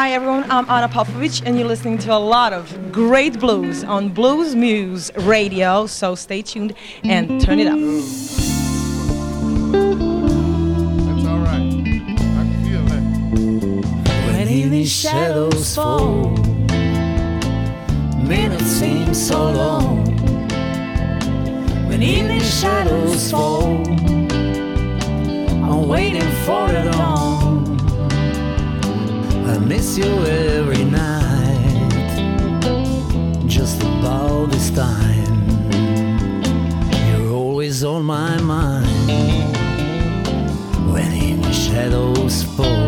Hi everyone, I'm Ana Popovic and you're listening to a lot of great blues on Blues Moose Radio, so stay tuned and turn it up. That's all right. I can feel that. When evening shadows fall, minutes seem so long. When evening shadows fall, I'm waiting for the dawn. Miss you every night, just about this time. You're always on my mind when evening shadows fall.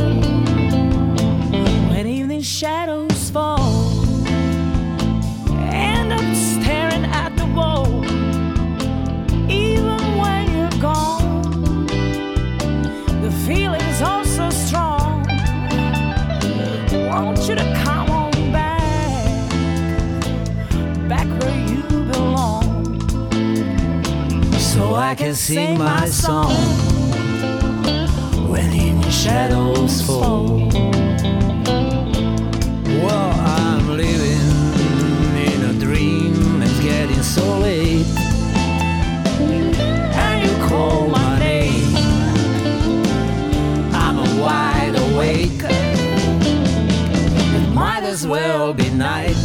I can sing my song when evening shadows fall. Well, I'm living in a dream, it's getting so late, and you call my name. I'm wide awake. It might as well be night.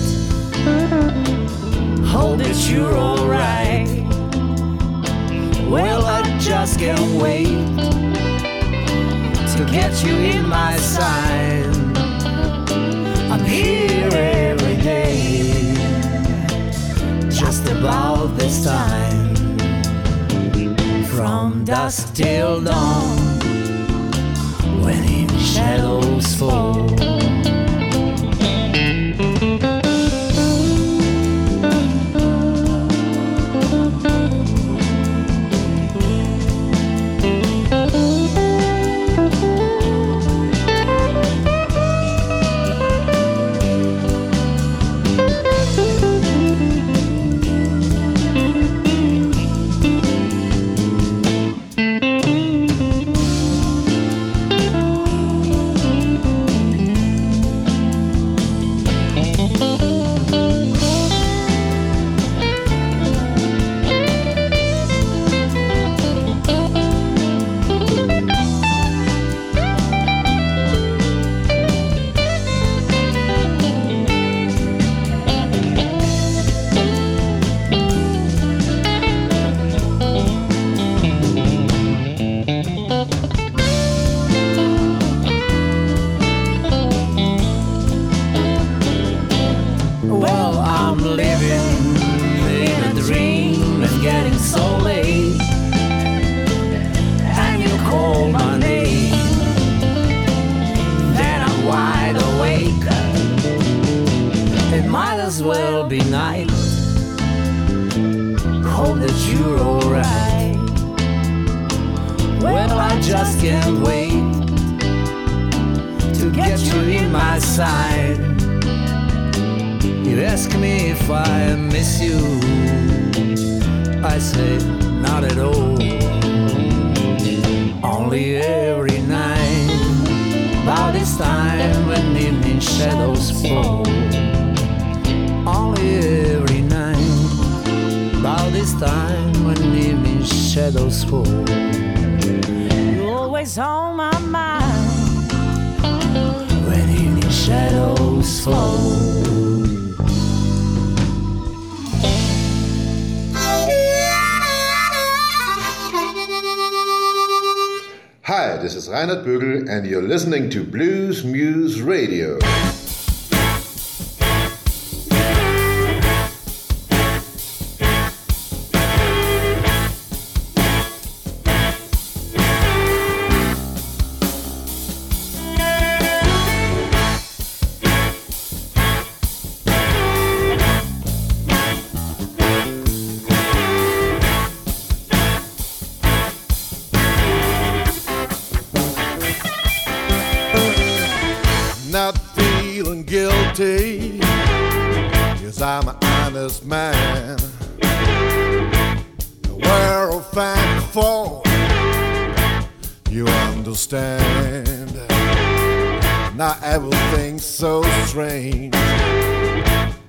Hope that you're alright. Well, I just can't wait to get you in my side. I'm here every day, just about this time. From dusk till dawn when in shadows fall. Well, I'm living in a dream and getting so late. And you call my name, then I'm wide awake. It might as well be night. Hope that you're alright. Well, I just can't wait to get you in my side. You ask me if I miss you. I say, not at all. Only every night, about this time when evening shadows fall. Only every night, about this time when evening shadows fall. You're always on my mind when evening shadows fall. This is Reinhard Bögel, and you're listening to Blues Moose Radio. Fault, you understand. Now everything's so strange,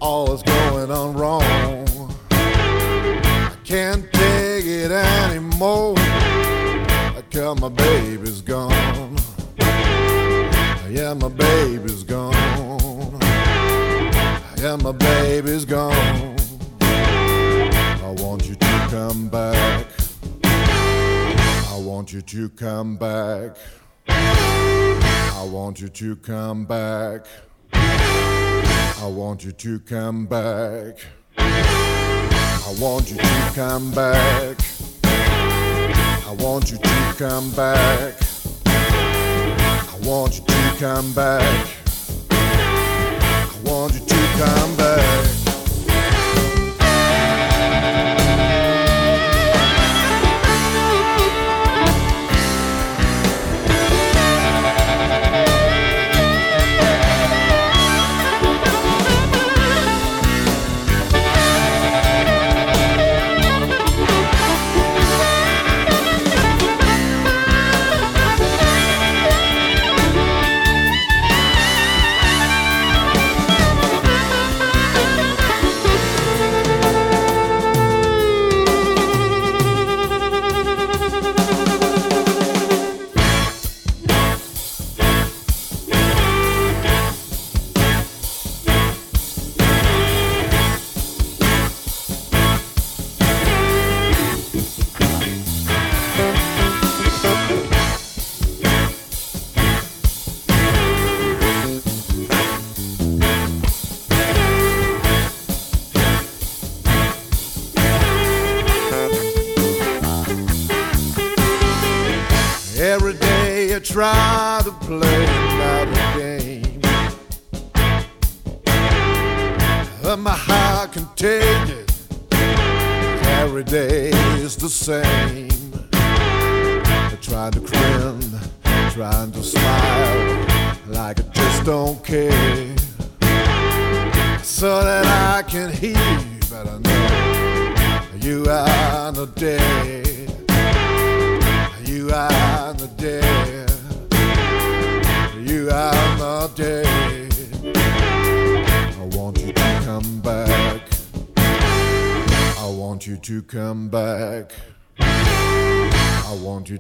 all is going on wrong. I can't take it anymore, I cause my baby's gone. Yeah, my baby's gone. Yeah, my baby's gone. I want you to come back. I want you to come back. I want you to come back. I want you to come back. I want you to come back. I want you to come back. I want you to come back. I want you to come back.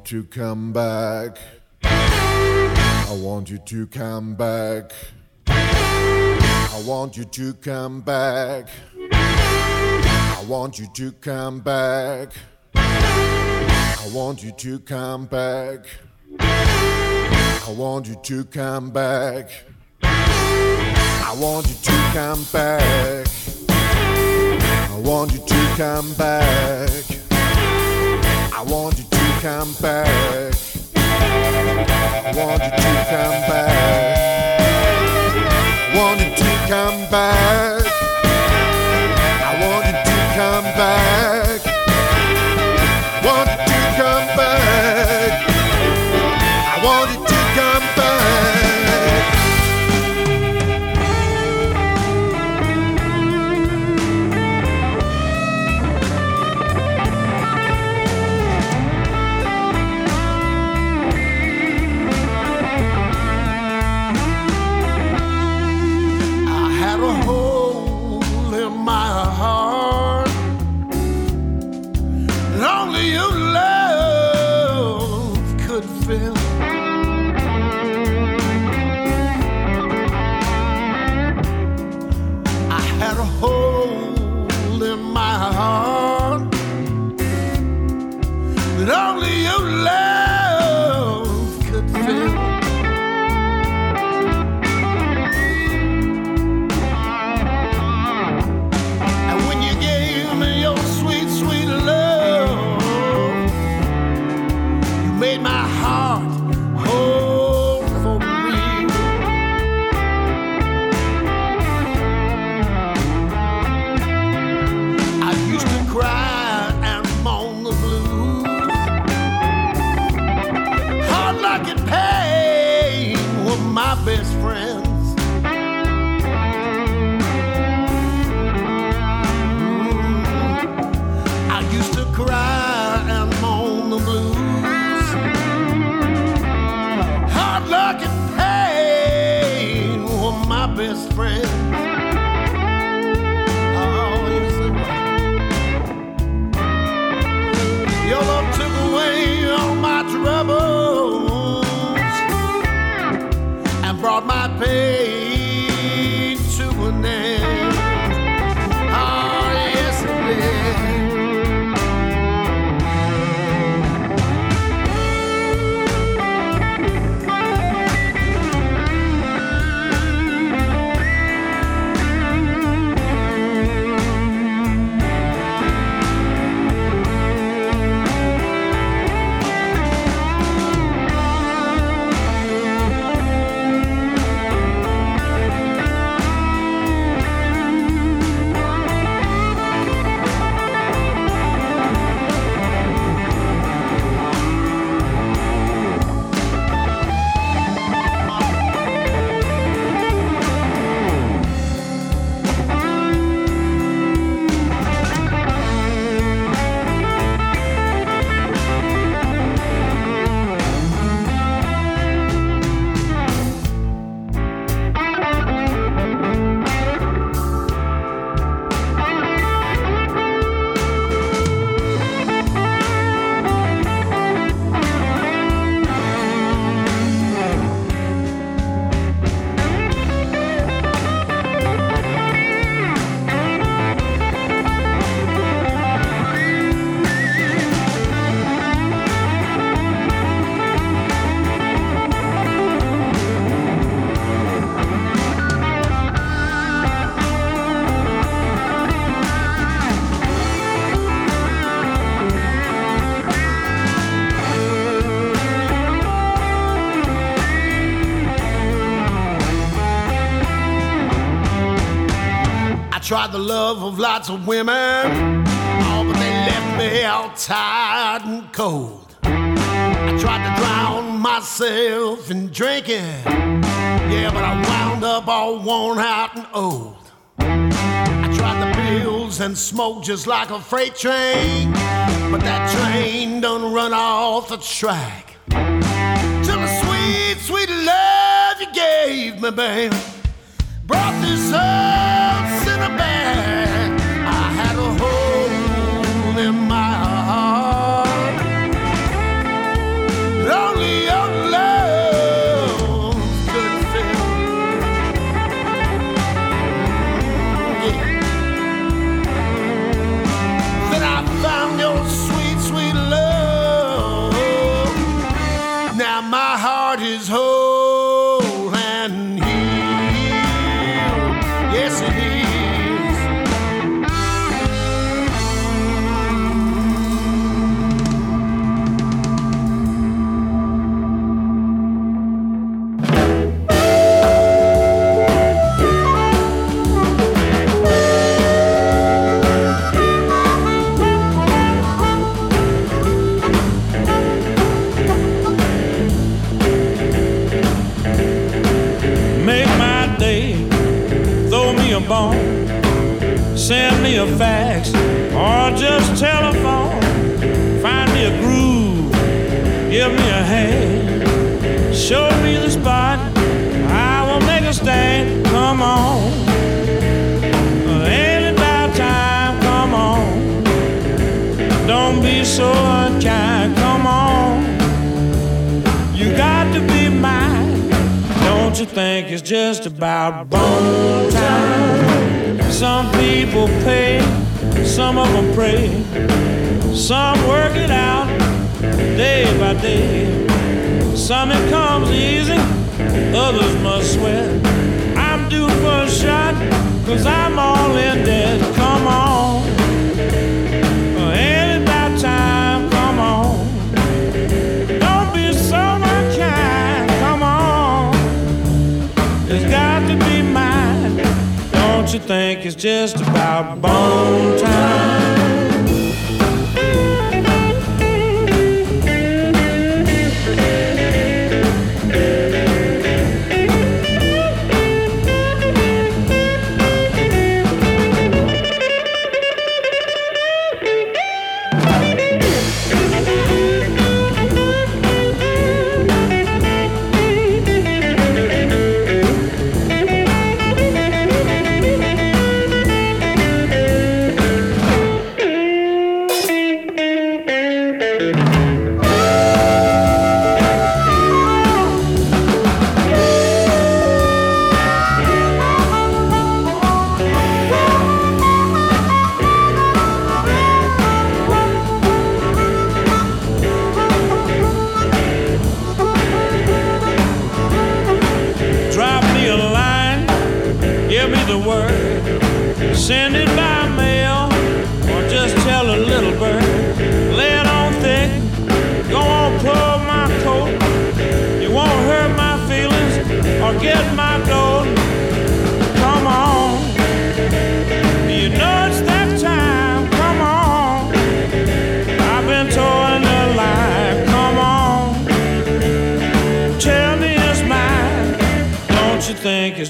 to come back. I want you to come back. I want you to come back. I want you to come back. I want you to come back. I want you to come back. I want you to come back. I want you to come back. I want you to come back? Want you to come back? Want you to come back? I want you to come back. Lots of women, oh, but they left me all tired and cold. I tried to drown myself in drinking, yeah, but I wound up all worn out and old. I tried the pills and smoked just like a freight train, but that train done run off the track. Till the sweet, sweet love you gave me, babe, brought this hurt hand, show me the spot. I will make a stand. Come on, ain't about time? Come on, don't be so unkind. Come on, you got to be mine. Don't you think it's just about bone time? Some people pay, some of them pray, some work it out day by day. Some it comes easy, others must sweat. I'm due for a shot, cause I'm all in debt. Come on, ain't it about time? Come on. Don't be so unkind. Come on. It's got to be mine. Don't you think it's just about bone time?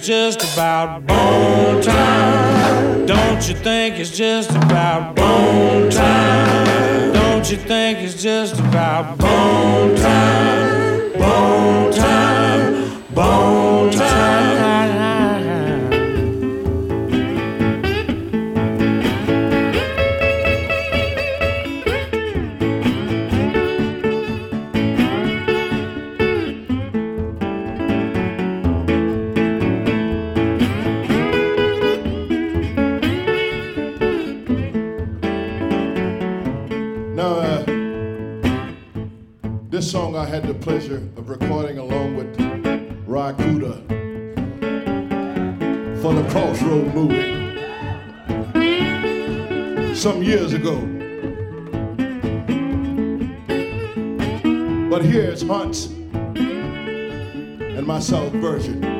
Just about bone time? Don't you think it's just about bone time? Don't you think it's just about bone time? Bone time, bone some years ago. But here's Hunt's and my South version.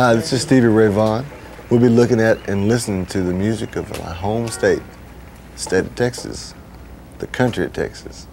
Hi, this is Stevie Ray Vaughan. We'll be looking at and listening to the music of my home state, state of Texas, the country of Texas.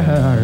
Me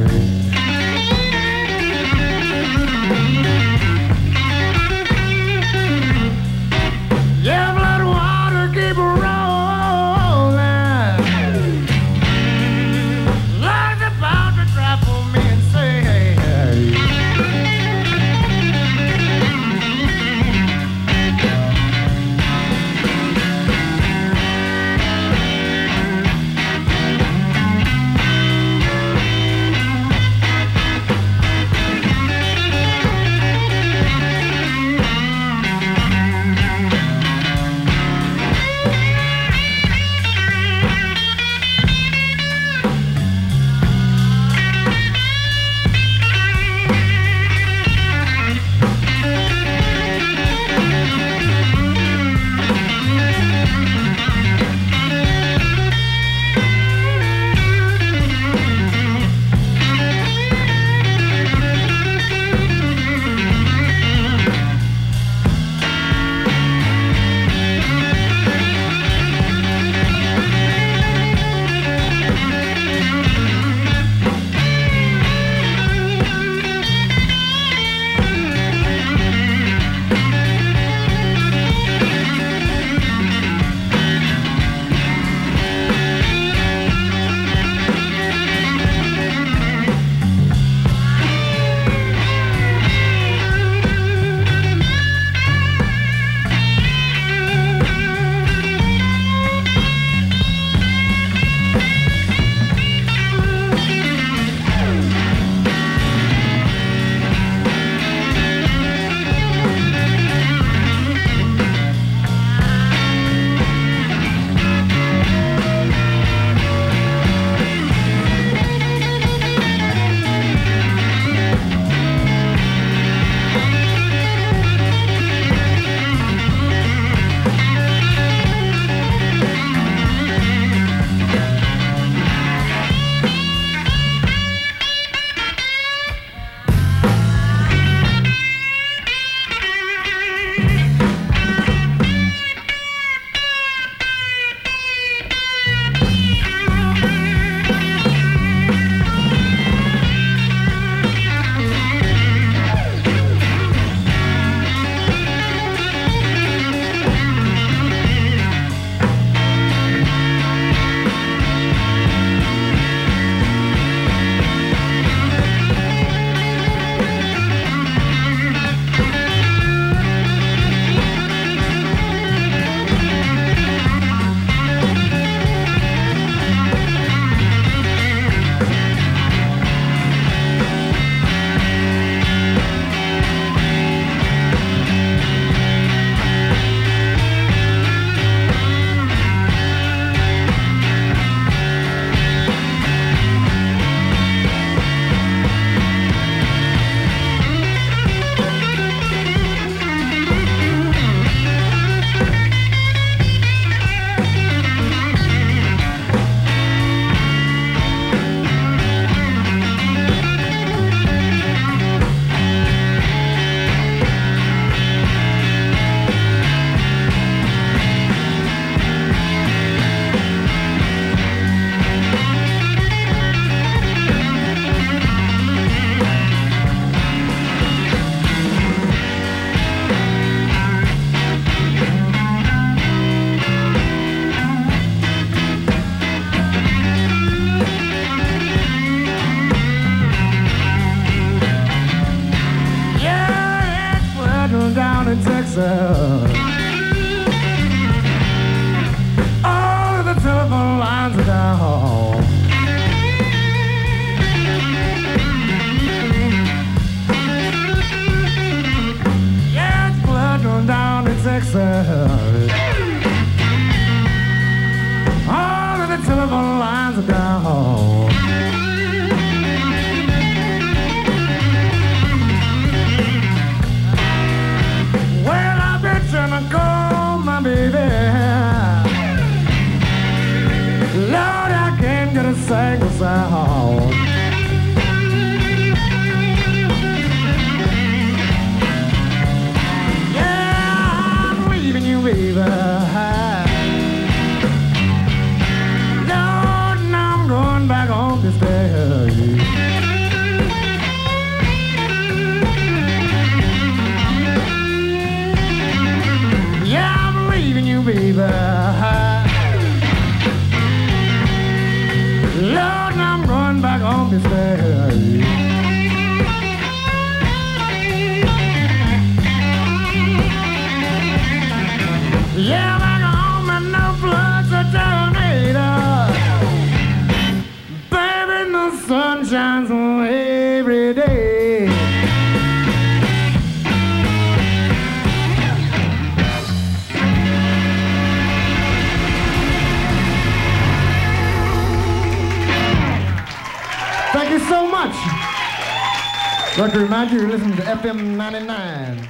remind you to listen to FM 99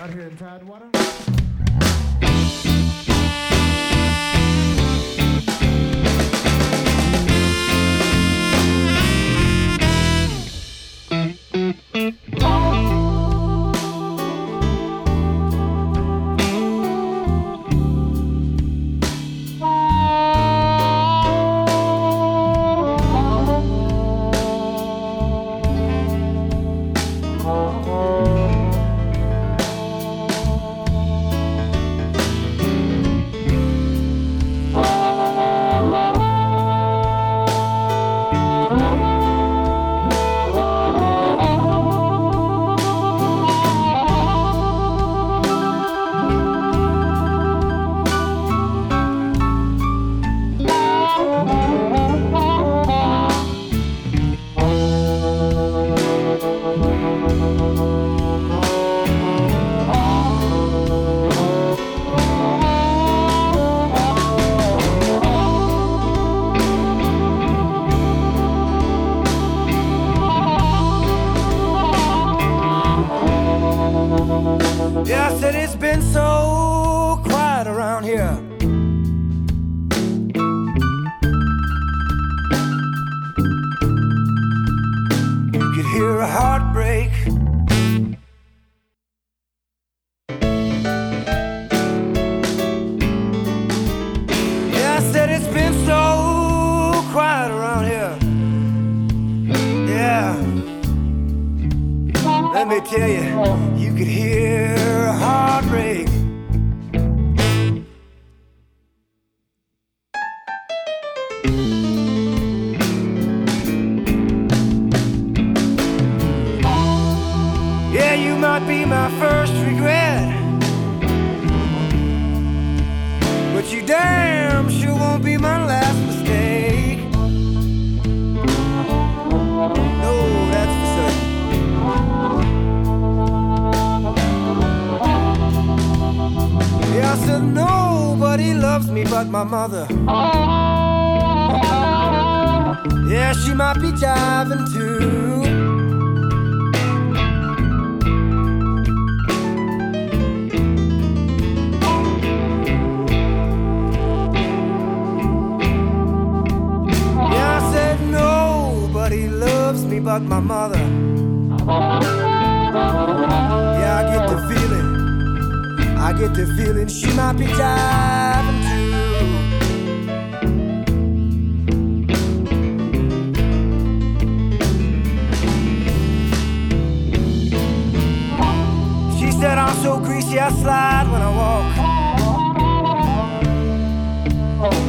Right here in Tidewater. I said it's been so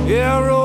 Yeah,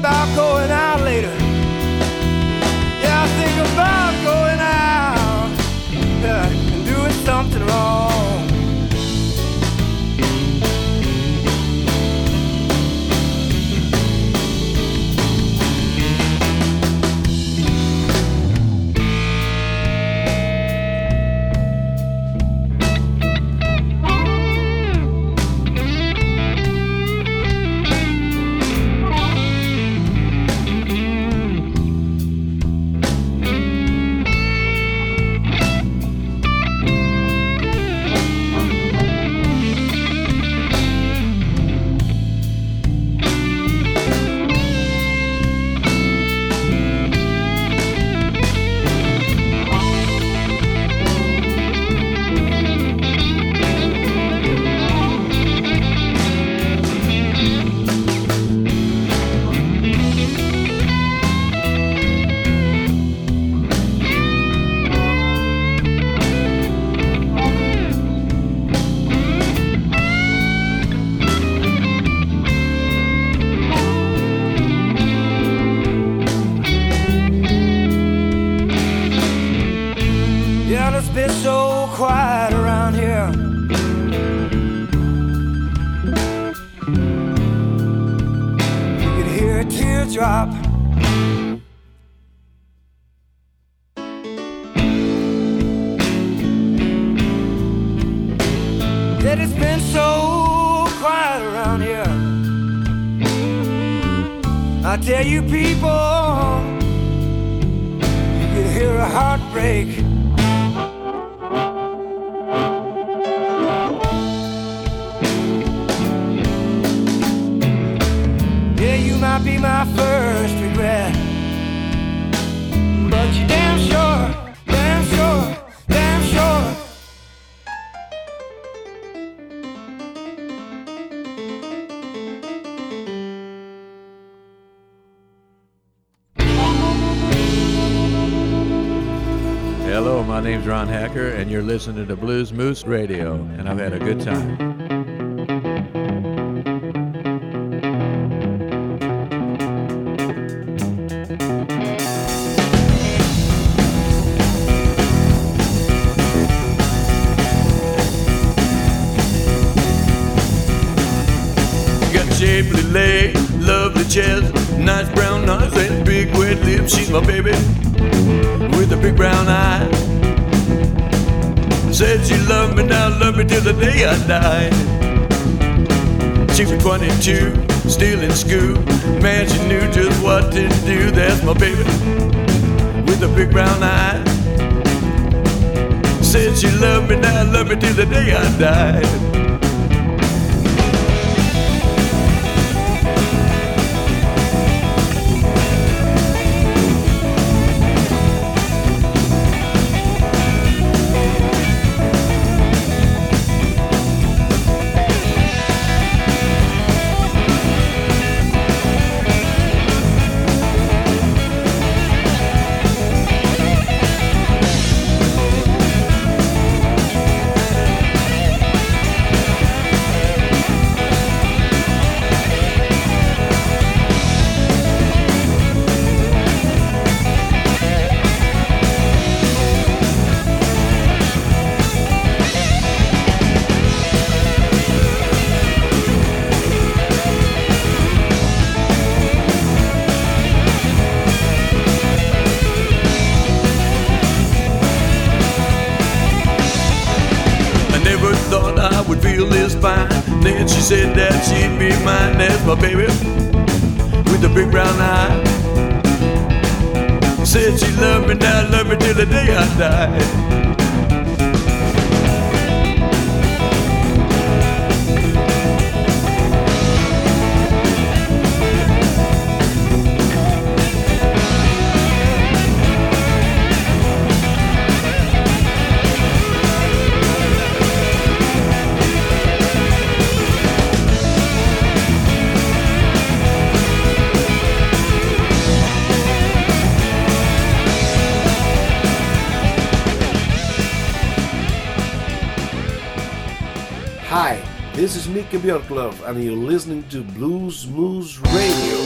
about going out around here. I tell you, people, you could hear a heartbreak. Yeah, you might be my first regret. My name's Ron Hacker, and you're listening to Blues Moose Radio, and I've had a good time. Got shapely Said she loved me, now love me till the day I die. She was 22, still in school. Man, she knew just what to do. That's my baby with a big brown eye. Said she loved me, now love me till the day I die. The day I die. Björklöv, and you're listening to Blues Moose Radio.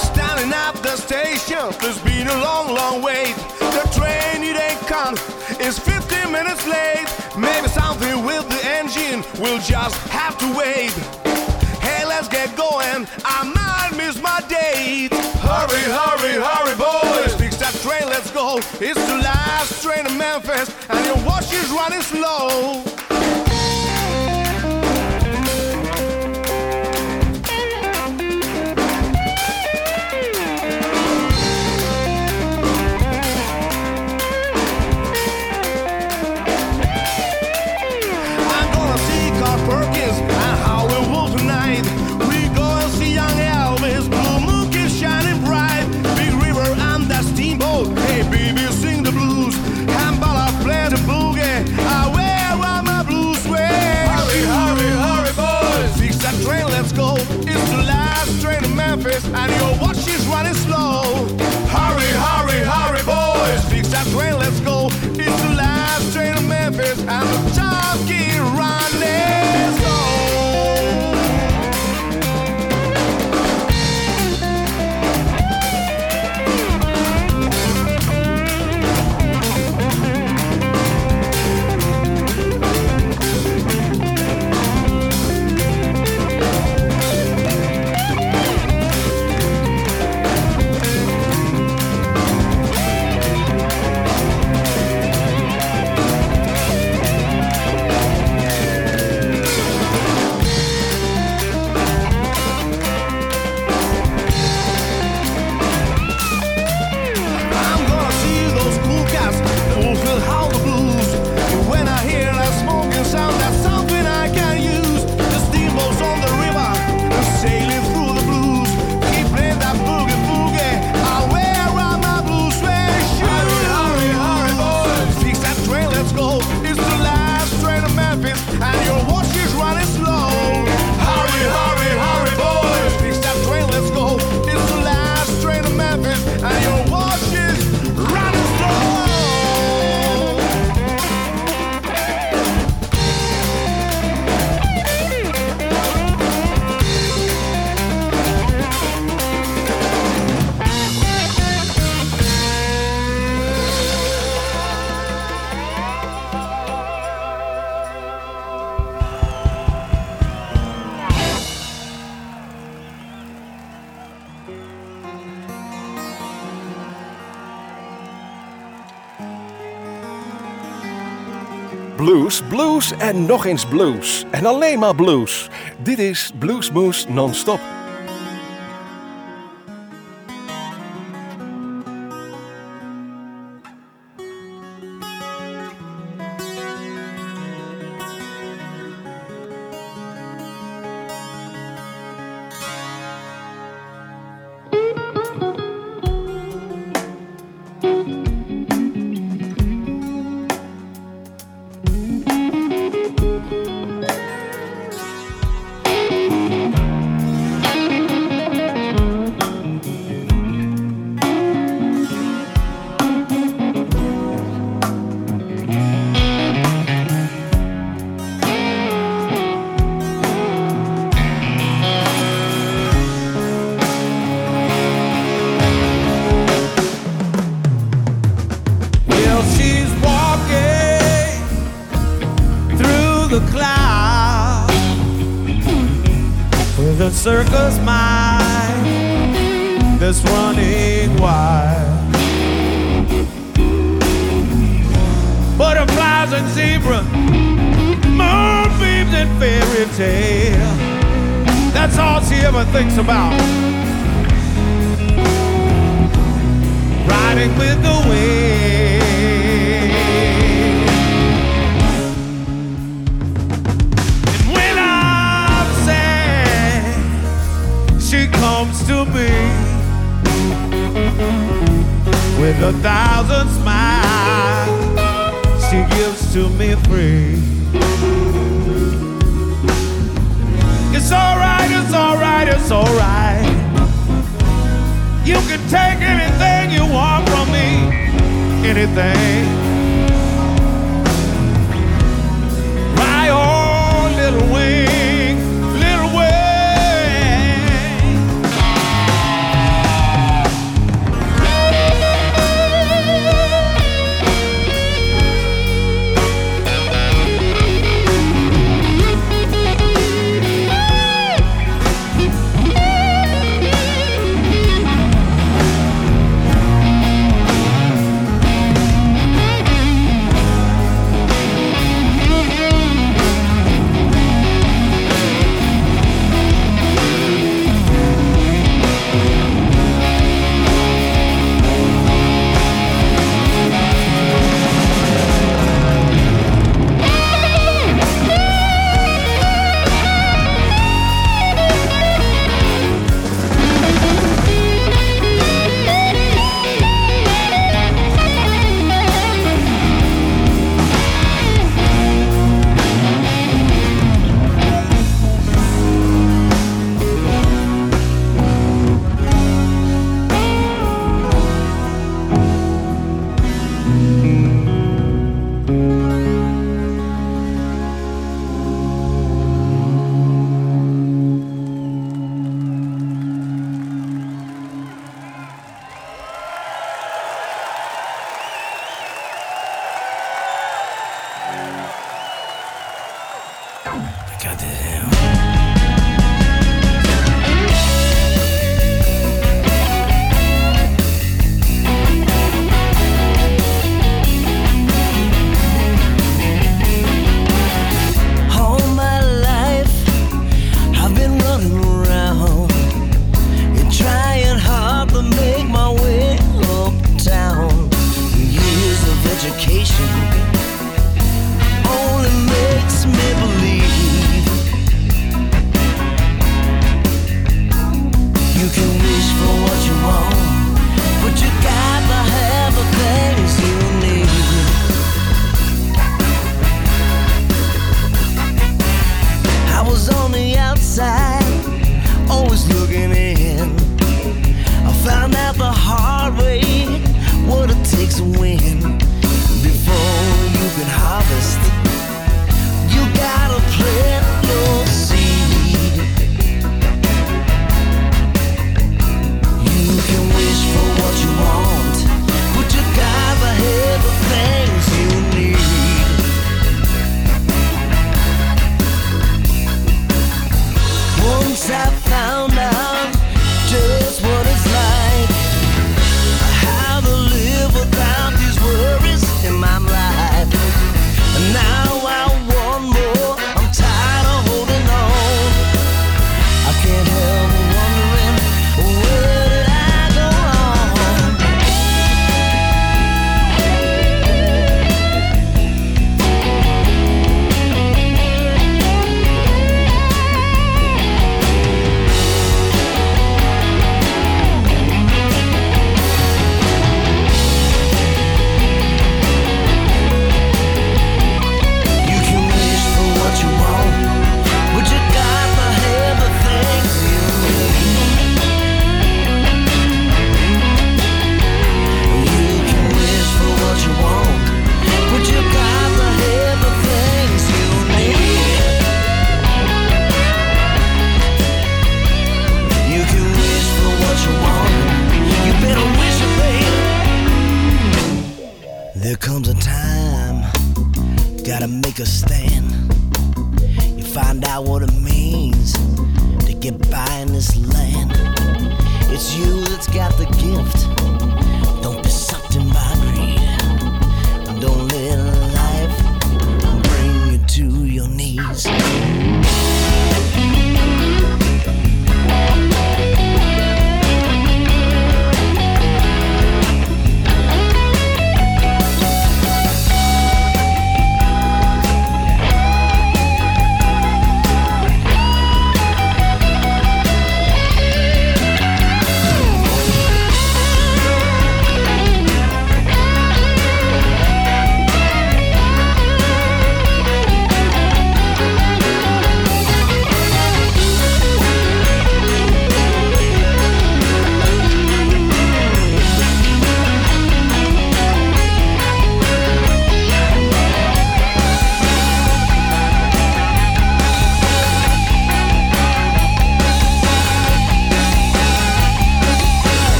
Standing at the station, there's been a long, long wait. The train, it ain't come, it's 15 minutes late. Maybe something with the engine, we'll just have to wait. Hey, let's get going, I might miss my date. Hurry, hurry, hurry, that It's the last train to Memphis, and your watch is running slow. En nog eens blues. En alleen maar blues. Dit is Bluesmoose Non-Stop. A circus mind that's running wild. Butterflies and zebras, moonbeams and fairy tale. That's all she ever thinks about. Riding with the wind. Comes to me with a thousand smiles. She gives to me free. It's alright, it's alright, it's alright. You can take anything you want from me. anything.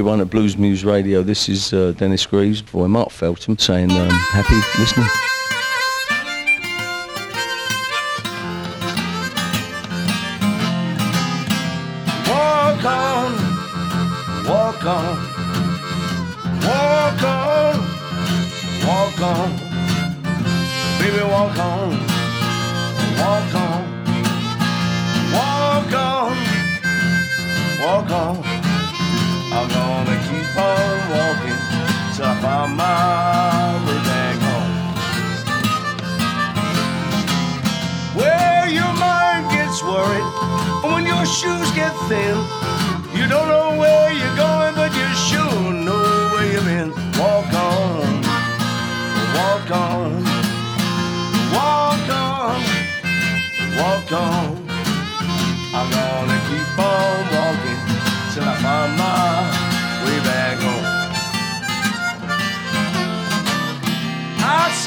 Everyone at Blues Moose Radio. This is uh, Dennis Greaves, boy Mark Feltham, saying um, happy listening.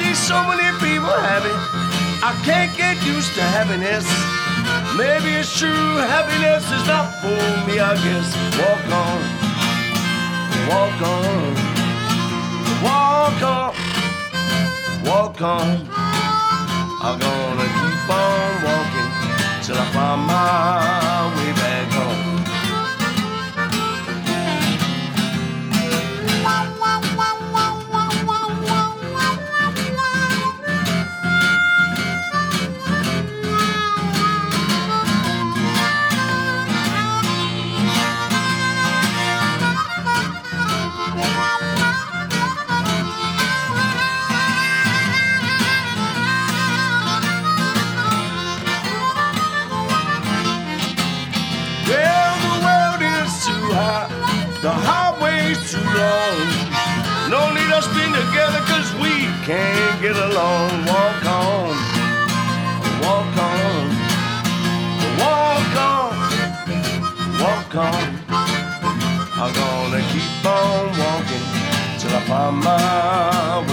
See so many people happy. I can't get used to happiness. Maybe it's true, happiness is not for me, I guess. Walk on, walk on, walk on, walk on. I'm gonna keep on walking till I find my way together cause we can't get along. Walk on, walk on, walk on, walk on. I'm gonna keep on walking till I find my way